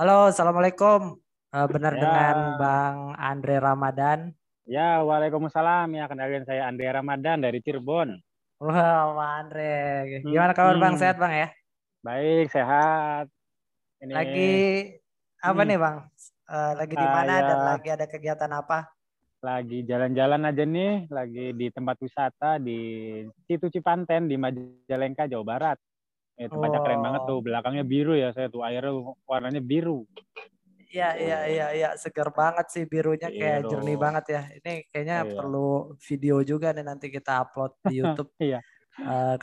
Halo, Assalamualaikum. Eh, benar Ya, dengan Bang Andre Ramadan. ya, Waalaikumsalam. Ya, kenalin saya Andi Ramadan dari Cirebon. Wah, Bang Andre. Gimana kabar Bang? Hmm, Sehat Bang ya? baik, sehat. Ini Lagi apa hmm, nih Bang? Eh, lagi di mana dan saya lagi ada kegiatan apa? lagi jalan-jalan aja nih, lagi di tempat wisata di Situ Cipanten di Majalengka, Jawa Barat. Eh, tempatnya keren banget tuh, Oh, belakangnya biru ya, saya tuh airnya warnanya biru. iya iya iya iya seger banget sih birunya kayak jernih banget ya. Ini kayaknya Iya. perlu video juga nih nanti kita upload di YouTube Iya,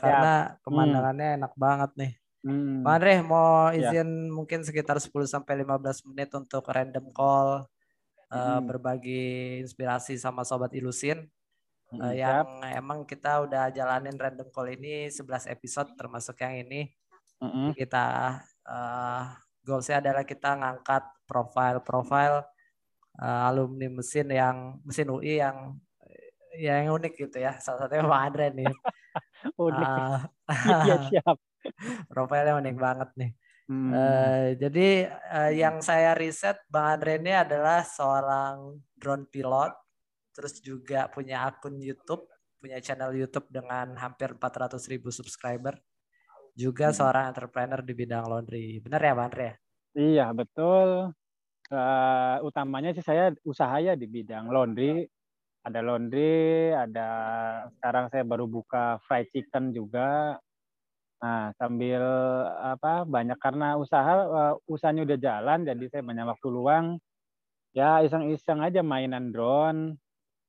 siap. karena Hmm, pemandangannya enak banget nih. hmm, Bang Andre mau ya. izin mungkin sekitar 10 sampai 15 menit untuk random call eh, Hmm, berbagi inspirasi sama sobat Ilusin hmm, siap. yang emang kita udah jalanin random call ini 11 episode termasuk yang ini. Hmm, Jadi kita eh goalsnya adalah kita ngangkat profil-profil eh, alumni mesin yang mesin UI yang yang unik gitu ya. Salah satunya Bang Andre nih. unik. Eh, Iya, siap. profilnya unik banget nih. Hmm, Eh, jadi eh, yang saya riset Bang Andre ini adalah seorang drone pilot, terus juga punya akun YouTube, punya channel YouTube dengan hampir 400 ribu subscriber, juga hmm. seorang entrepreneur di bidang laundry. Benar ya Bang Andre? ya? Iya, betul. Eh, utamanya sih saya usaha ya di bidang laundry. Ada laundry, ada sekarang saya baru buka fried chicken juga. Nah, sambil apa banyak karena usaha eh, usahanya udah jalan jadi saya banyak waktu luang. Ya, iseng-iseng aja mainan drone,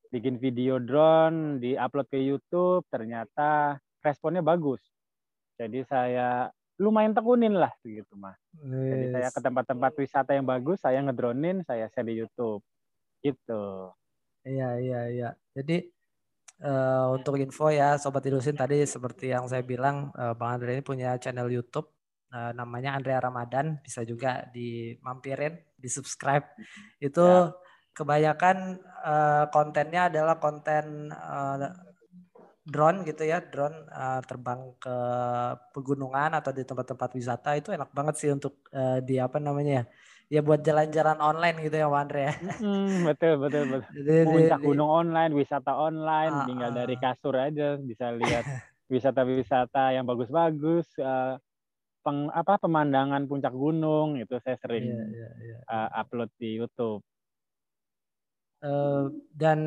bikin video drone, di-upload ke YouTube, ternyata responnya bagus. Jadi saya lumayan tekunin lah gitu, Mas. Jadi saya ke tempat-tempat wisata yang bagus, saya ngedronin, saya share di YouTube. Gitu. Iya, iya, iya. Jadi eh, untuk info ya Sobat Ilusin tadi seperti yang saya bilang eh, Bang Andre ini punya channel YouTube eh, namanya Andrea Ramadan bisa juga dimampirin, di subscribe. Itu Ya. Kebanyakan eh, kontennya adalah konten eh, drone gitu ya, drone eh, terbang ke pegunungan atau di tempat-tempat wisata itu enak banget sih untuk eh, di apa namanya ya, ya buat jalan-jalan online gitu ya Andre ya. Mm-mm, betul, betul, betul. Puncak di, gunung online, wisata online, ah, tinggal dari ah. kasur aja bisa lihat wisata-wisata yang bagus-bagus, eh, peng, apa pemandangan puncak gunung itu saya sering iya, iya. eh, upload di YouTube. Eh, dan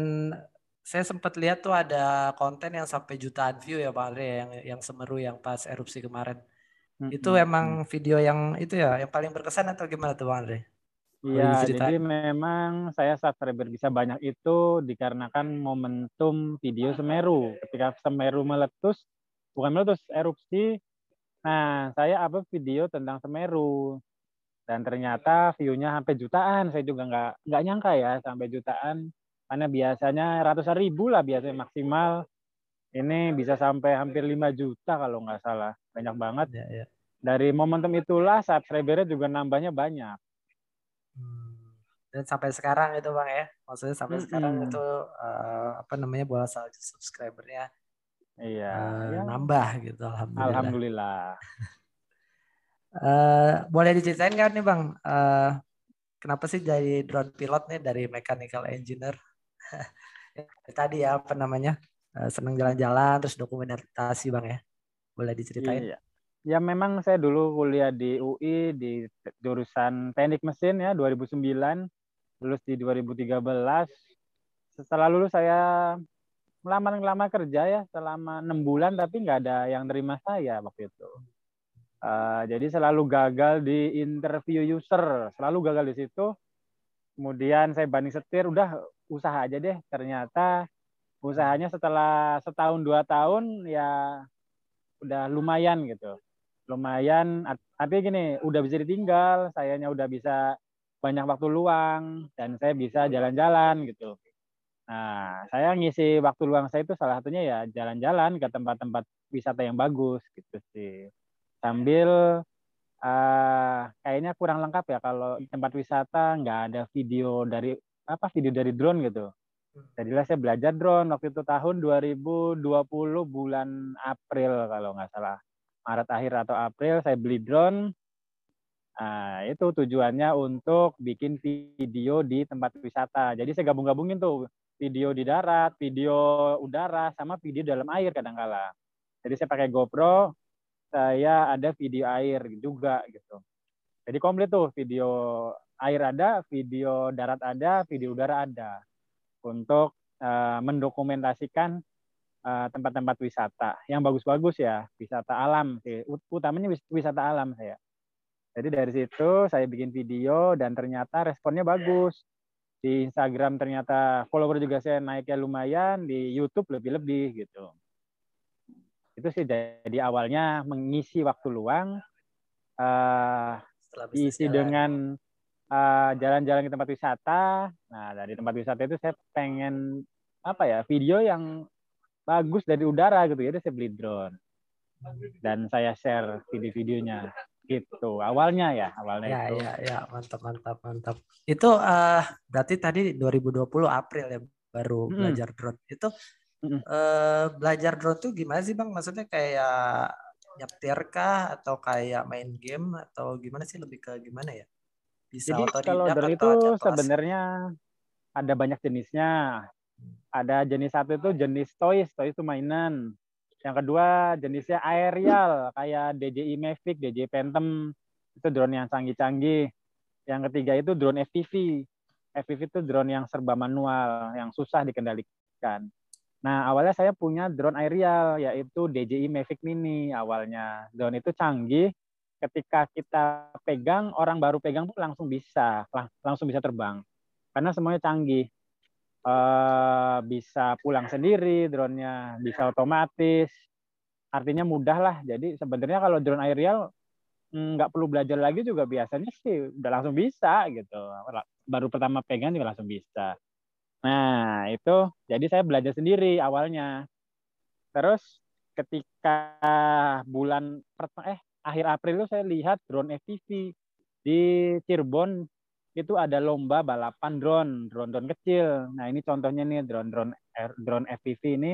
saya sempat lihat tuh ada konten yang sampai jutaan view ya Bang Andre yang yang Semeru yang pas erupsi kemarin. Itu Mm-mm. emang video yang itu ya yang paling berkesan atau gimana tuh Bang Andre? Iya, jadi memang saya subscriber bisa banyak itu dikarenakan momentum video Semeru. Ketika Semeru meletus, bukan meletus, erupsi. Nah, saya upload video tentang Semeru. Dan ternyata view-nya sampai jutaan. Saya juga nggak nggak nyangka ya sampai jutaan. Karena biasanya ratusan ribu lah biasanya maksimal. Ini bisa sampai hampir 5 juta kalau nggak salah. Banyak banget. Ya, ya. Dari momentum itulah subscribernya juga nambahnya banyak. Hmm. Dan sampai sekarang itu Bang ya. Maksudnya sampai sekarang Mm-mm. itu eh, apa namanya bahwa subscribernya Iya, eh, ya. nambah gitu alhamdulillah. Alhamdulillah. Eh, boleh diceritain kan nih Bang, eh, kenapa sih jadi drone pilot nih dari mechanical engineer? Tadi ya apa namanya? eh, seneng jalan-jalan terus dokumentasi Bang ya. Boleh diceritain? Iya. Ya memang saya dulu kuliah di UI di jurusan teknik mesin ya 2009, lulus di 2013. Setelah lulus saya melamar-ngelamar kerja ya selama enam bulan tapi nggak ada yang nerima saya waktu itu. Eh, jadi selalu gagal di interview user, selalu gagal di situ. Kemudian saya banding setir, udah usaha aja deh. Ternyata usahanya setelah setahun dua tahun ya udah lumayan gitu lumayan tapi gini udah bisa ditinggal sayanya udah bisa banyak waktu luang dan saya bisa jalan-jalan gitu nah saya ngisi waktu luang saya itu salah satunya ya jalan-jalan ke tempat-tempat wisata yang bagus gitu sih sambil uh, kayaknya kurang lengkap ya kalau tempat wisata nggak ada video dari apa video dari drone gitu jadilah saya belajar drone waktu itu tahun 2020 bulan April kalau nggak salah Maret akhir atau April saya beli drone Nah, itu tujuannya untuk bikin video di tempat wisata. Jadi saya gabung-gabungin tuh video di darat, video udara, sama video dalam air kadang-kala. Jadi saya pakai GoPro, saya ada video air juga gitu. Jadi komplit tuh video air ada, video darat ada, video udara ada untuk uh, mendokumentasikan eh, tempat-tempat uh, wisata yang bagus-bagus ya, wisata alam sih. Utamanya wisata alam saya. Jadi dari situ saya bikin video dan ternyata responnya bagus. Di Instagram ternyata follower juga saya naiknya lumayan, di YouTube lebih-lebih gitu. Itu sih jadi awalnya mengisi waktu luang uh, diisi dengan eh, jalan-jalan uh, ke tempat wisata. Nah, dari tempat wisata itu saya pengen apa ya, video yang bagus dari udara gitu. Jadi saya beli drone. Dan saya share video-videonya gitu awalnya ya awalnya ya, itu ya ya mantap mantap mantap itu uh, berarti tadi 2020 April ya baru hmm. belajar drone itu uh, belajar drone tuh gimana sih bang? Maksudnya kayak nyetir kah? Atau kayak main game? Atau gimana sih? Lebih ke gimana ya? Bisa jadi kalau drone itu sebenarnya ada banyak jenisnya. Ada jenis satu itu jenis toys. Toys itu mainan. Yang kedua jenisnya aerial kayak DJI Mavic, DJI Phantom. Itu drone yang canggih-canggih. Yang ketiga itu drone FPV. FPV itu drone yang serba manual, yang susah dikendalikan. Nah, awalnya saya punya drone aerial yaitu DJI Mavic Mini awalnya. Drone itu canggih, ketika kita pegang, orang baru pegang pun langsung bisa, langsung bisa terbang. Karena semuanya canggih uh, bisa pulang sendiri drone-nya, bisa otomatis. Artinya mudah lah. Jadi sebenarnya kalau drone aerial mm, nggak perlu belajar lagi juga biasanya sih udah langsung bisa gitu. Baru pertama pegang juga langsung bisa. Nah, itu jadi saya belajar sendiri awalnya. Terus ketika bulan eh akhir April itu saya lihat drone FPV di Cirebon itu ada lomba balapan drone, drone-drone kecil. Nah, ini contohnya nih drone-drone drone FPV ini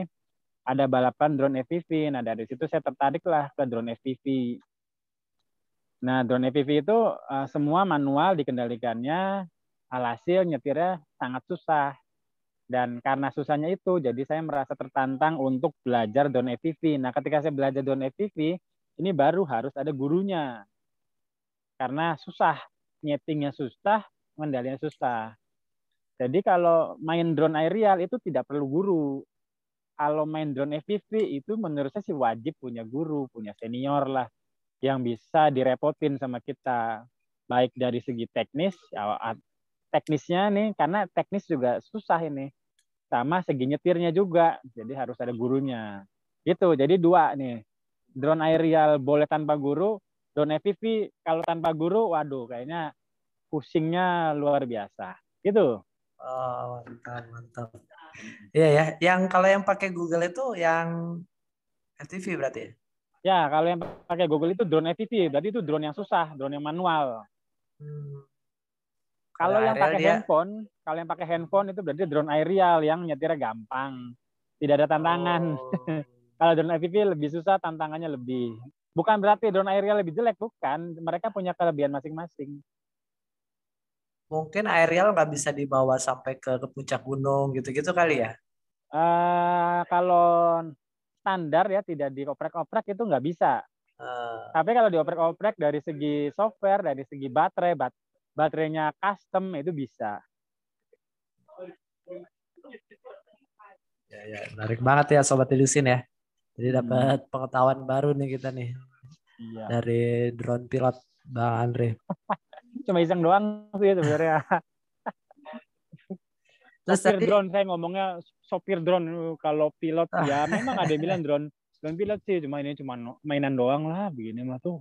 ada balapan drone FPV. Nah, dari situ saya tertarik lah ke drone FPV. Nah, drone FPV itu uh, semua manual dikendalikannya, alhasil nyetirnya sangat susah. Dan karena susahnya itu, jadi saya merasa tertantang untuk belajar drone FPV. Nah, ketika saya belajar drone FPV, ini baru harus ada gurunya. Karena susah nyetingnya susah, mengendalinya susah. Jadi kalau main drone aerial itu tidak perlu guru. Kalau main drone FPV itu menurut saya sih wajib punya guru, punya senior lah yang bisa direpotin sama kita. Baik dari segi teknis, ya, teknisnya nih karena teknis juga susah ini. Sama segi nyetirnya juga, jadi harus ada gurunya. Gitu, jadi dua nih. Drone aerial boleh tanpa guru, drone FPV kalau tanpa guru, waduh kayaknya pusingnya luar biasa. Gitu. Oh, mantap, mantap. Iya ya, yang kalau yang pakai Google itu yang FPV berarti ya? Ya, kalau yang pakai Google itu drone FPV, berarti itu drone yang susah, drone yang manual. Hmm. Kalau yang pakai dia... handphone, kalau yang pakai handphone itu berarti drone aerial yang nyetirnya gampang, tidak ada tantangan. Oh. kalau drone FPV lebih susah, tantangannya lebih. Bukan berarti drone aerial lebih jelek, bukan. Mereka punya kelebihan masing-masing. Mungkin aerial nggak bisa dibawa sampai ke, ke puncak gunung gitu-gitu kali ya? Uh, kalau standar ya tidak dioprek-oprek itu nggak bisa. Uh. Tapi kalau dioprek-oprek dari segi software, dari segi baterai, bat baterainya custom itu bisa. Ya, ya, menarik banget ya Sobat Ilusin ya. Jadi dapat hmm. pengetahuan baru nih kita nih. Iya. Dari drone pilot Bang Andre. Cuma iseng doang sih sebenarnya. Terus sopir tadi... drone saya ngomongnya sopir drone kalau pilot ya memang ada yang bilang drone drone pilot sih cuma ini cuma mainan doang lah begini mah tuh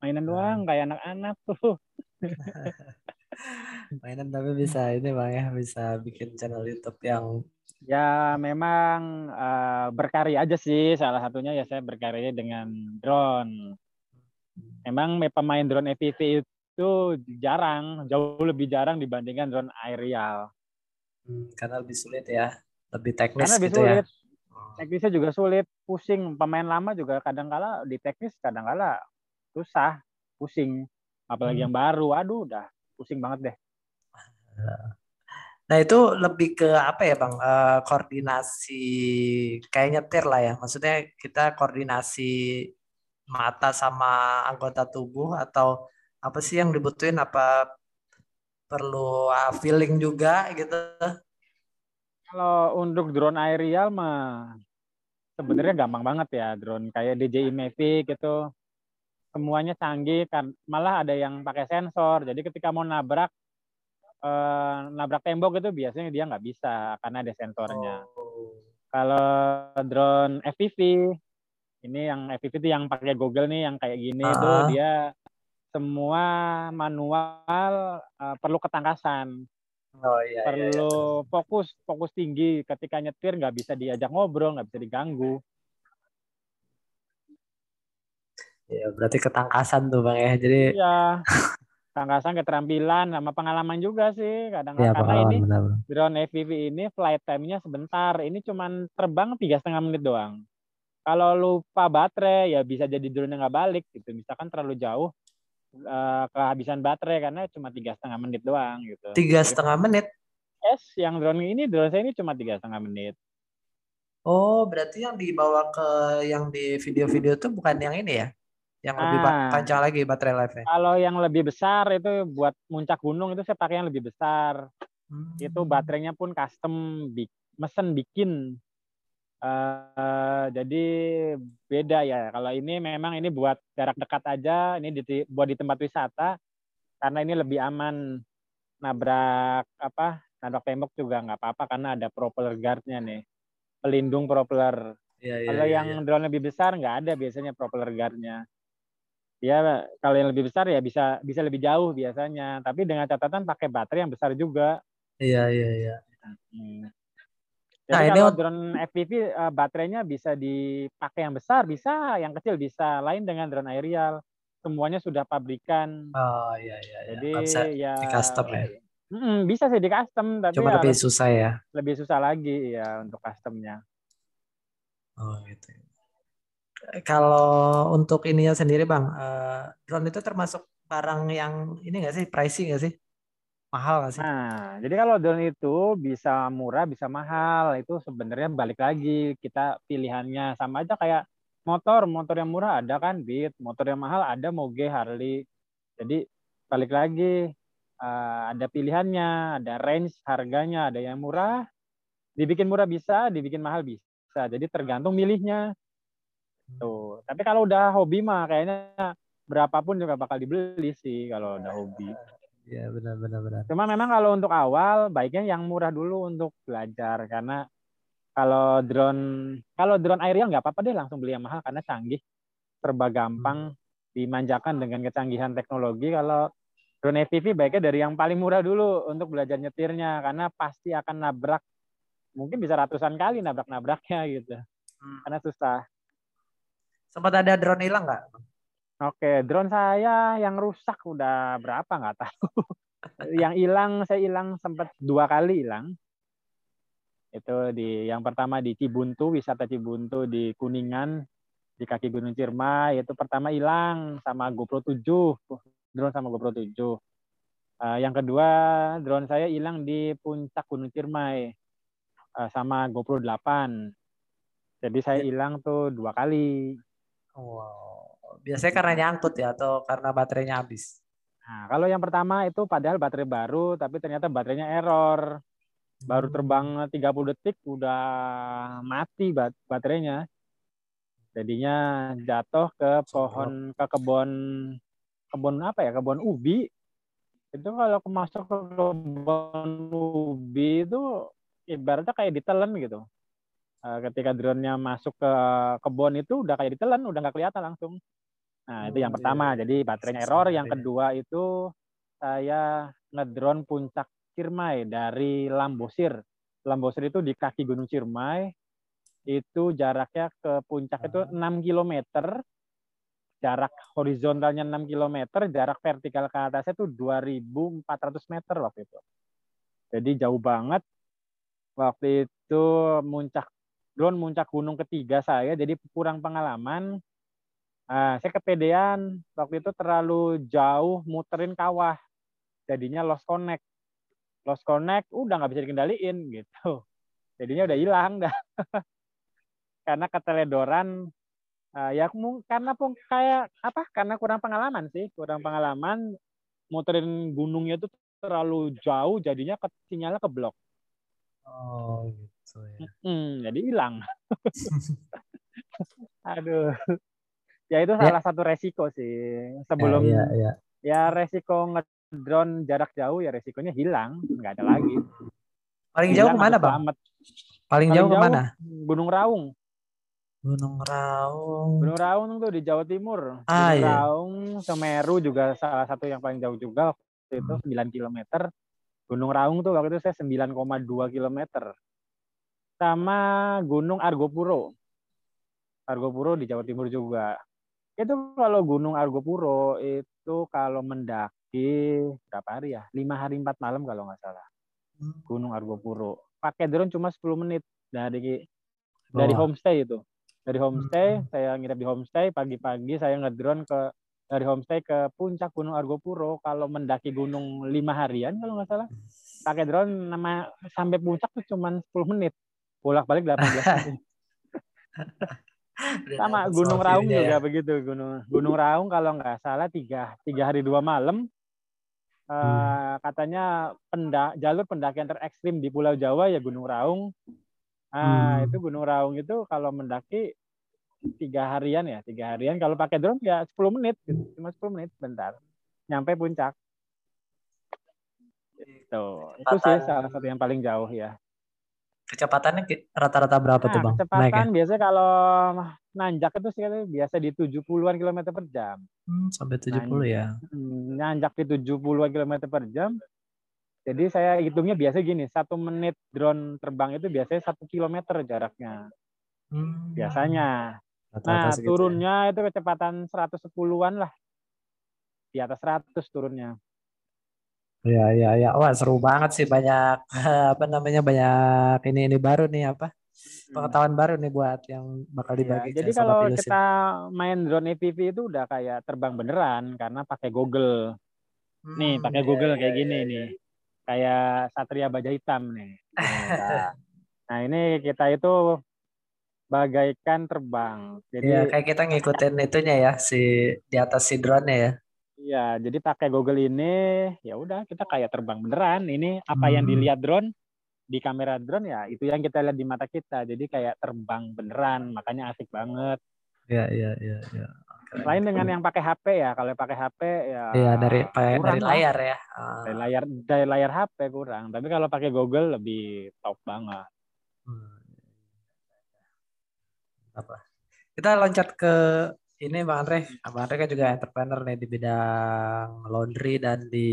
mainan doang hmm. kayak anak-anak tuh mainan tapi bisa ini bang ya bisa bikin channel YouTube yang Ya memang uh, berkarya aja sih salah satunya ya saya berkarya dengan drone. Memang pemain drone FPV itu jarang, jauh lebih jarang dibandingkan drone aerial. Hmm, karena lebih sulit ya, lebih teknis karena lebih gitu ya. sulit. ya. Teknisnya juga sulit, pusing. Pemain lama juga kadang-kala di teknis kadang-kala susah, pusing. Apalagi hmm. yang baru. Aduh udah pusing banget deh. Nah itu lebih ke apa ya bang? Uh, koordinasi kayak nyetir lah ya. Maksudnya kita koordinasi mata sama anggota tubuh atau apa sih yang dibutuhin? Apa perlu uh, feeling juga gitu? Kalau untuk drone aerial mah sebenarnya gampang banget ya. Drone kayak DJI Mavic gitu semuanya canggih kan malah ada yang pakai sensor jadi ketika mau nabrak eh, nabrak tembok itu biasanya dia nggak bisa karena ada sensornya oh. kalau drone FPV ini yang FPV itu yang pakai Google nih yang kayak gini uh itu dia semua manual uh, perlu ketangkasan Oh iya. Perlu iya, iya. fokus, fokus tinggi. Ketika nyetir nggak bisa diajak ngobrol, nggak bisa diganggu. Ya berarti ketangkasan tuh bang ya. Jadi. Iya. Ketangkasan, keterampilan, sama pengalaman juga sih. Kadang ya, karena ini benar. drone FPV ini flight time-nya sebentar. Ini cuma terbang tiga setengah menit doang. Kalau lupa baterai ya bisa jadi drone nggak balik gitu. Misalkan terlalu jauh, uh, kehabisan baterai karena cuma tiga setengah menit doang gitu. Tiga setengah menit? Es, yang drone ini drone saya ini cuma tiga setengah menit. Oh, berarti yang dibawa ke yang di video-video itu bukan yang ini ya? Yang lebih nah, panjang lagi baterai life-nya. Kalau yang lebih besar itu buat muncak gunung itu saya pakai yang lebih besar. Hmm. Itu baterainya pun custom, mesen bikin Uh, jadi beda ya. Kalau ini memang ini buat jarak dekat aja, ini di, buat di tempat wisata karena ini lebih aman nabrak apa nabrak tembok juga nggak apa-apa karena ada propeller guardnya nih, pelindung propeller. Ya, ya, kalau ya, yang ya. drone lebih besar nggak ada biasanya propeller guardnya. Ya kalau yang lebih besar ya bisa bisa lebih jauh biasanya, tapi dengan catatan pakai baterai yang besar juga. Iya iya iya. Hmm. Jadi nah, kalau ini... drone FPV uh, eh, baterainya bisa dipakai yang besar, bisa, yang kecil bisa. Lain dengan drone aerial, semuanya sudah pabrikan. Oh iya iya. iya. Jadi Konsep ya di custom ya. Mm, bisa sih di custom, tapi Cuma lebih susah ya. Lebih susah lagi ya untuk customnya. Oh gitu. Kalau untuk ininya sendiri bang, uh, drone itu termasuk barang yang ini nggak sih, pricing nggak sih? Mahal nggak sih? Nah, jadi kalau drone itu bisa murah, bisa mahal. Itu sebenarnya balik lagi kita pilihannya sama aja kayak motor. Motor yang murah ada kan Beat, motor yang mahal ada Moge, Harley. Jadi balik lagi uh, ada pilihannya, ada range harganya, ada yang murah, dibikin murah bisa, dibikin mahal bisa. Jadi tergantung milihnya. Tuh. Tapi kalau udah hobi mah kayaknya berapapun juga bakal dibeli sih kalau udah hobi. Iya benar benar benar. Cuma memang kalau untuk awal baiknya yang murah dulu untuk belajar karena kalau drone kalau drone aerial nggak apa-apa deh langsung beli yang mahal karena canggih serba gampang hmm. dimanjakan dengan kecanggihan teknologi kalau drone FPV baiknya dari yang paling murah dulu untuk belajar nyetirnya karena pasti akan nabrak mungkin bisa ratusan kali nabrak-nabraknya gitu hmm. karena susah sempat ada drone hilang nggak Oke, drone saya yang rusak udah berapa nggak tahu. yang hilang saya hilang sempat dua kali hilang. Itu di yang pertama di Cibuntu, wisata Cibuntu di Kuningan, di kaki Gunung Ciremai. Itu pertama hilang sama GoPro 7, drone sama GoPro 7. Uh, eh, yang kedua drone saya hilang di puncak Gunung Ciremai uh, sama GoPro 8. Jadi saya ya. hilang tuh dua kali. Wow. Biasanya karena nyangkut ya atau karena baterainya habis? Nah, kalau yang pertama itu padahal baterai baru tapi ternyata baterainya error. Baru hmm. terbang 30 detik udah mati bat baterainya. Jadinya jatuh ke pohon ke kebun kebun apa ya? Kebun ubi. Itu kalau masuk ke kebun ubi itu ibaratnya kayak ditelan gitu. Eh, ketika drone-nya masuk ke kebun itu udah kayak ditelan, udah nggak kelihatan langsung. Nah, itu yang oh, pertama. Iya. Jadi baterainya error. Yang kedua itu saya ngedrone puncak Ciremai dari Lambosir. Lambosir itu di kaki Gunung Ciremai. Itu jaraknya ke puncak itu 6 km. Jarak horizontalnya 6 km, jarak vertikal ke atasnya itu 2.400 meter waktu itu. Jadi jauh banget. Waktu itu muncak drone muncak gunung ketiga saya, jadi kurang pengalaman Nah, saya kepedean waktu itu terlalu jauh muterin kawah. Jadinya lost connect. Lost connect udah nggak bisa dikendaliin gitu. Jadinya udah hilang dah. karena keteledoran uh, ya karena pun kayak apa? Karena kurang pengalaman sih, kurang pengalaman muterin gunungnya itu terlalu jauh jadinya ke, sinyalnya keblok. Oh gitu ya. Hmm, jadi hilang. Aduh ya itu ya. salah satu resiko sih sebelum ya, ya, ya. ya resiko ngedrone jarak jauh ya resikonya hilang nggak ada lagi paling hilang jauh ke mana bang paling, paling jauh, jauh ke mana Gunung Raung Gunung Raung Gunung Raung tuh di Jawa Timur ah, Gunung iya. Raung Semeru juga salah satu yang paling jauh juga waktu itu hmm. 9 km Gunung Raung tuh waktu itu saya 9,2 km sama Gunung Argopuro Argopuro di Jawa Timur juga itu kalau Gunung Argopuro itu kalau mendaki berapa hari ya? Lima hari empat malam kalau nggak salah. Hmm. Gunung Argopuro. Pakai drone cuma 10 menit dari dari homestay itu. Dari homestay hmm. saya nginep di homestay pagi-pagi saya ngedrone ke dari homestay ke puncak Gunung Argopuro. Kalau mendaki gunung lima harian kalau nggak salah pakai drone nama sampai puncak tuh cuma 10 menit. Bolak-balik 18 menit. sama Gunung Raung juga ya. begitu Gunung Gunung Raung kalau nggak salah tiga tiga hari dua malam uh, hmm. katanya pendak jalur pendakian terekstrim di Pulau Jawa ya Gunung Raung uh, hmm. itu Gunung Raung itu kalau mendaki tiga harian ya tiga harian kalau pakai drone ya 10 menit gitu. cuma 10 menit bentar nyampe puncak itu itu sih salah satu yang paling jauh ya Kecepatannya rata-rata berapa nah, tuh bang? Kecepatan ya? biasanya kalau nanjak itu sih biasa di 70-an km per jam. Hmm, sampai 70 nanjak, ya? Hmm, nanjak di 70-an km per jam. Jadi saya hitungnya biasa gini, satu menit drone terbang itu biasanya satu kilometer jaraknya. Hmm. Biasanya. Rata -rata nah, turunnya ya? itu kecepatan 110-an lah. Di atas 100 turunnya. Iya iya iya. Wah seru banget sih banyak apa namanya banyak ini ini baru nih apa hmm. pengetahuan baru nih buat yang bakal dibagi. Ya, jadi kalau kita main drone FPV itu udah kayak terbang beneran karena pakai Google. Hmm, nih pakai iya, Google iya, kayak gini iya, nih. Kayak Satria Baja Hitam nih. nah ini kita itu bagaikan terbang. Jadi ya, kayak kita ngikutin itunya ya si di atas si drone ya. Iya, jadi pakai Google ini ya udah kita kayak terbang beneran. Ini apa hmm. yang dilihat drone di kamera drone ya itu yang kita lihat di mata kita. Jadi kayak terbang beneran, makanya asik banget. Iya, iya, iya, iya. Lain dengan yang pakai HP ya. Kalau pakai HP ya Iya, dari dari layar ya. Dari layar dari layar HP kurang. Tapi kalau pakai Google lebih top banget. Hmm. Apa? Kita loncat ke ini Bang Andre, Bang Andre kan juga entrepreneur nih di bidang laundry dan di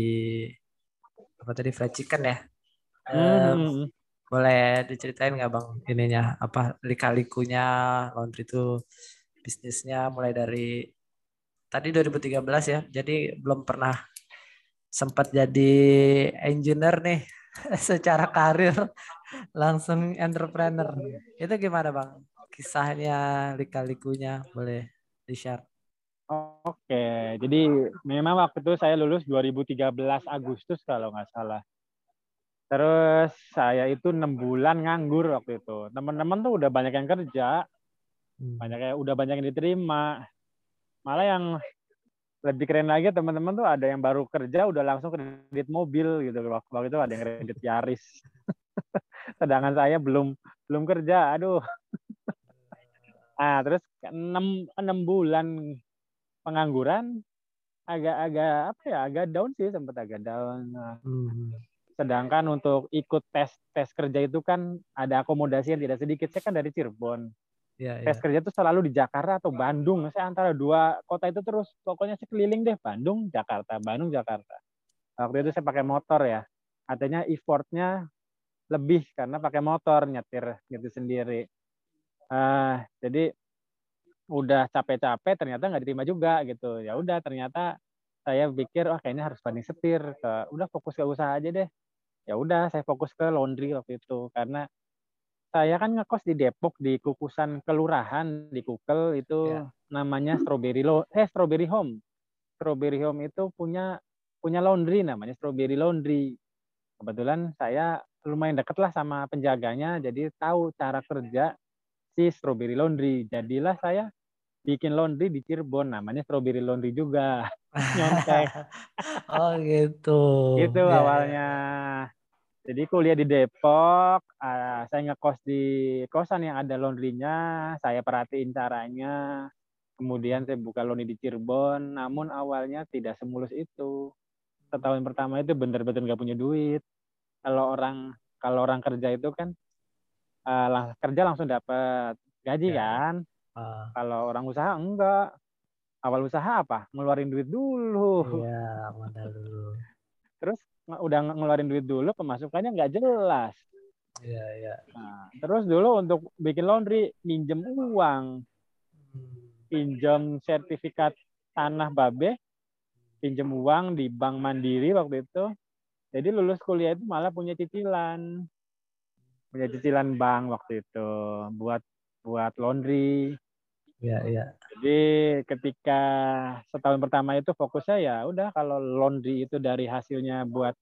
apa tadi fried chicken ya. Hmm. Um, boleh diceritain nggak Bang ininya apa lika-likunya laundry itu bisnisnya mulai dari tadi 2013 ya. Jadi belum pernah sempat jadi engineer nih secara karir langsung entrepreneur. Itu gimana Bang? Kisahnya lika-likunya boleh di-share. Oke, jadi memang waktu itu saya lulus 2013 Agustus kalau nggak salah. Terus saya itu enam bulan nganggur waktu itu. Teman-teman tuh udah banyak yang kerja, hmm. banyak yang udah banyak yang diterima. Malah yang lebih keren lagi teman-teman tuh ada yang baru kerja udah langsung kredit mobil gitu. Waktu itu ada yang kredit Yaris. Sedangkan saya belum belum kerja. Aduh. Ah, terus enam enam bulan pengangguran agak-agak apa ya agak down sih sempat agak down. Nah, hmm. Sedangkan untuk ikut tes tes kerja itu kan ada akomodasi yang tidak sedikit. Saya kan dari Cirebon. Ya, tes ya. kerja itu selalu di Jakarta atau Bandung. Saya antara dua kota itu terus pokoknya sekeliling deh Bandung, Jakarta, Bandung, Jakarta. Waktu itu saya pakai motor ya. Artinya effortnya lebih karena pakai motor nyetir nyetir sendiri. Uh, jadi udah capek-capek ternyata nggak diterima juga gitu. Ya udah ternyata saya pikir wah kayaknya harus banding setir ke udah fokus ke usaha aja deh. Ya udah saya fokus ke laundry waktu itu karena saya kan ngekos di Depok di kukusan kelurahan di Kukel itu yeah. namanya Strawberry Lo eh Strawberry Home. Strawberry Home itu punya punya laundry namanya Strawberry Laundry. Kebetulan saya lumayan deket lah sama penjaganya jadi tahu cara kerja si Strawberry Laundry. Jadilah saya bikin laundry di Cirebon namanya Strawberry Laundry juga. Nyontek. oh gitu. Gitu yeah. awalnya. Jadi kuliah di Depok, uh, saya ngekos di kosan yang ada laundrynya, saya perhatiin caranya, kemudian saya buka laundry di Cirebon, namun awalnya tidak semulus itu. Setahun pertama itu benar-benar nggak punya duit. Kalau orang kalau orang kerja itu kan uh, kerja langsung dapat gaji ya. kan. Uh. Kalau orang usaha enggak. Awal usaha apa? Ngeluarin duit dulu. Iya, modal dulu. Terus udah ngeluarin duit dulu pemasukannya nggak jelas. Iya, iya. Nah, terus dulu untuk bikin laundry minjem uang. Pinjam sertifikat tanah babe, pinjam uang di Bank Mandiri waktu itu. Jadi lulus kuliah itu malah punya cicilan. Punya cicilan bank waktu itu buat buat laundry. Iya, iya. Jadi ketika setahun pertama itu fokusnya ya udah kalau laundry itu dari hasilnya buat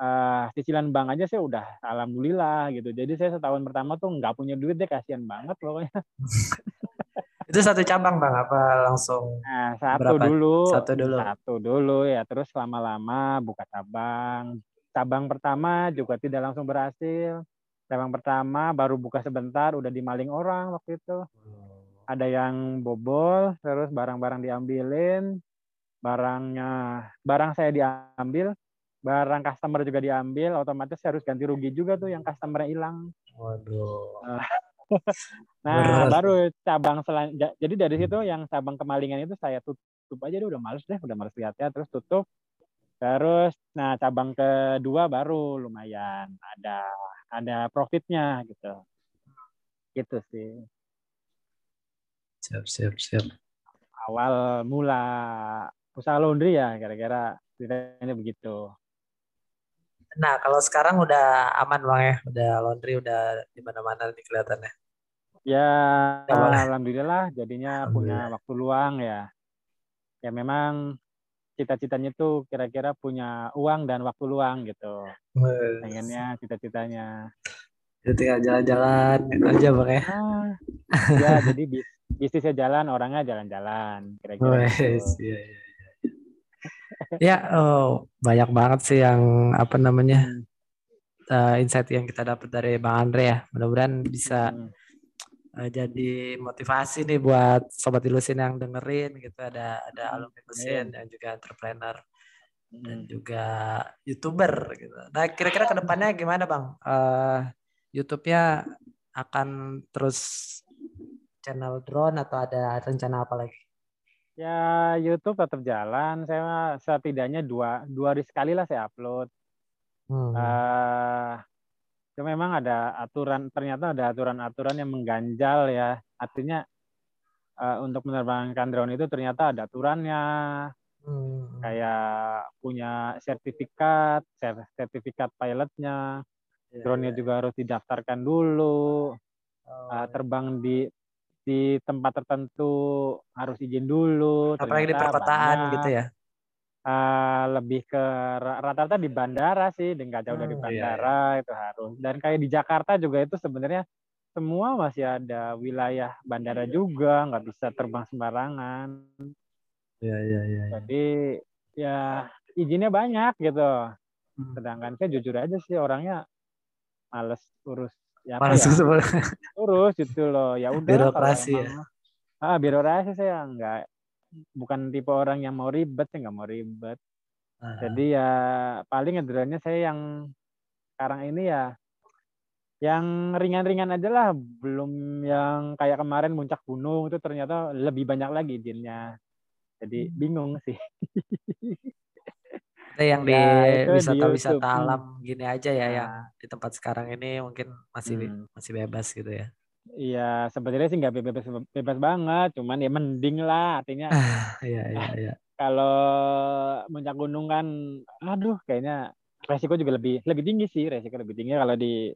uh, cicilan bank aja sih udah alhamdulillah gitu. Jadi saya setahun pertama tuh nggak punya duit deh kasihan banget pokoknya. itu satu cabang bang apa langsung? Nah, satu berapa? dulu. Satu dulu. Satu dulu ya terus lama-lama buka cabang. Cabang pertama juga tidak langsung berhasil. Cabang pertama baru buka sebentar udah dimaling orang waktu itu. Hmm ada yang bobol terus barang-barang diambilin barangnya barang saya diambil barang customer juga diambil otomatis saya harus ganti rugi juga tuh yang customer hilang waduh nah Berat. baru cabang selan jadi dari situ yang cabang kemalingan itu saya tutup aja deh udah males deh udah males lihatnya terus tutup terus nah cabang kedua baru lumayan ada ada profitnya gitu gitu sih Siap, siap, siap. Awal mula usaha laundry ya, kira-kira ceritanya begitu. Nah, kalau sekarang udah aman bang ya, udah laundry udah di mana-mana nih kelihatannya. Ya, ya alhamdulillah jadinya alhamdulillah. punya waktu luang ya. Ya memang cita-citanya tuh kira-kira punya uang dan waktu luang gitu. Pengennya cita-citanya. Jadi tinggal jalan-jalan aja bang ya. Ah, ya jadi bis bisnisnya jalan, orangnya jalan-jalan. Kira-kira. Oh, gitu. iya, iya, iya. ya, oh, banyak banget sih yang apa namanya uh, insight yang kita dapat dari Bang Andre ya. Mudah-mudahan bisa hmm. Uh, jadi motivasi nih buat sobat ilusin yang dengerin gitu. Ada ada hmm. alumni mesin hmm. dan juga entrepreneur hmm. dan juga youtuber gitu. Nah, kira-kira ke depannya gimana Bang? Uh, YouTube-nya akan terus channel drone atau ada rencana apa lagi? Ya YouTube tetap jalan. Saya setidaknya dua dua hari sekali lah saya upload. Hmm. Uh, memang ada aturan ternyata ada aturan-aturan yang mengganjal ya. Artinya uh, untuk menerbangkan drone itu ternyata ada aturannya. Hmm. Kayak punya sertifikat, sertifikat pilotnya. Yeah, Drone-nya yeah. juga harus didaftarkan dulu. Oh, uh, terbang di di tempat tertentu harus izin dulu. Apalagi di perkotaan banyak. gitu ya? Uh, lebih ke rata-rata di bandara sih, dan nggak jauh dari iya, bandara iya, iya. itu harus. Dan kayak di Jakarta juga itu sebenarnya semua masih ada wilayah bandara juga, nggak bisa terbang sembarangan. Iya iya iya. Ya. Jadi ya izinnya banyak gitu. Hmm. Sedangkan saya jujur aja sih orangnya males urus ya Malas ya? Urus gitu loh. Ya udah. Birokrasi ya. Ah, birokrasi saya enggak bukan tipe orang yang mau ribet, saya nggak mau ribet. Uh. Jadi ya paling ngedronnya saya yang sekarang ini ya yang ringan-ringan aja lah, belum yang kayak kemarin muncak gunung itu ternyata lebih banyak lagi izinnya. Jadi hmm. bingung sih. yang di ya, wisata-wisata alam gini aja ya nah. yang di tempat sekarang ini mungkin masih hmm. masih bebas gitu ya. Iya, sebenarnya sih nggak bebas bebas banget, cuman ya mending lah artinya. Iya iya iya. Kalau puncak gunung kan, aduh kayaknya resiko juga lebih lebih tinggi sih, resiko lebih tinggi kalau di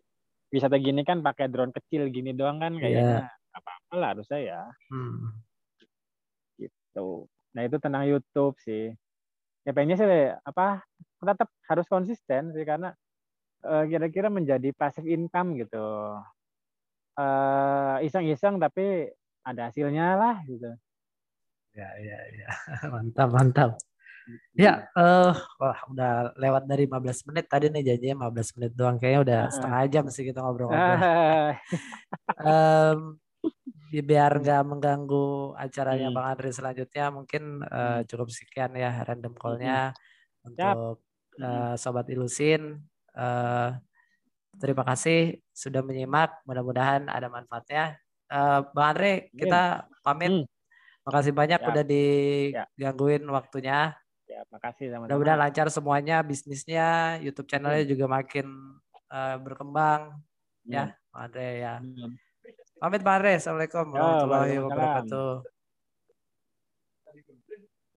wisata gini kan pakai drone kecil gini doang kan kayaknya yeah. apa-apa lah harus saya. Hmm. Gitu. Nah itu tentang YouTube sih. Ya pengennya sih apa tetap harus konsisten sih karena eh, kira-kira menjadi passive income gitu. Uh, iseng-iseng tapi ada hasilnya lah gitu. Ya ya ya mantap mantap. Ya, uh, wah udah lewat dari 15 menit tadi nih janjinya 15 menit doang. Kayaknya udah setengah jam sih kita ngobrol-ngobrol. um, biar nggak mengganggu acaranya hmm. Bang Andri selanjutnya, mungkin uh, cukup sekian ya random call-nya hmm. untuk uh, Sobat Ilusin. Uh, terima kasih sudah menyimak. Mudah-mudahan ada manfaatnya. Uh, Bang Andre, kita pamit. Hmm. Makasih banyak ya. udah digangguin ya. waktunya. Ya, makasih sama-sama. Mudah-mudahan lancar semuanya, bisnisnya, YouTube channelnya hmm. juga makin uh, berkembang. Ya, hmm. Ya, Pak Andre ya. Hmm. Pamit Pak Andre. Assalamualaikum warahmatullahi wabarakatuh.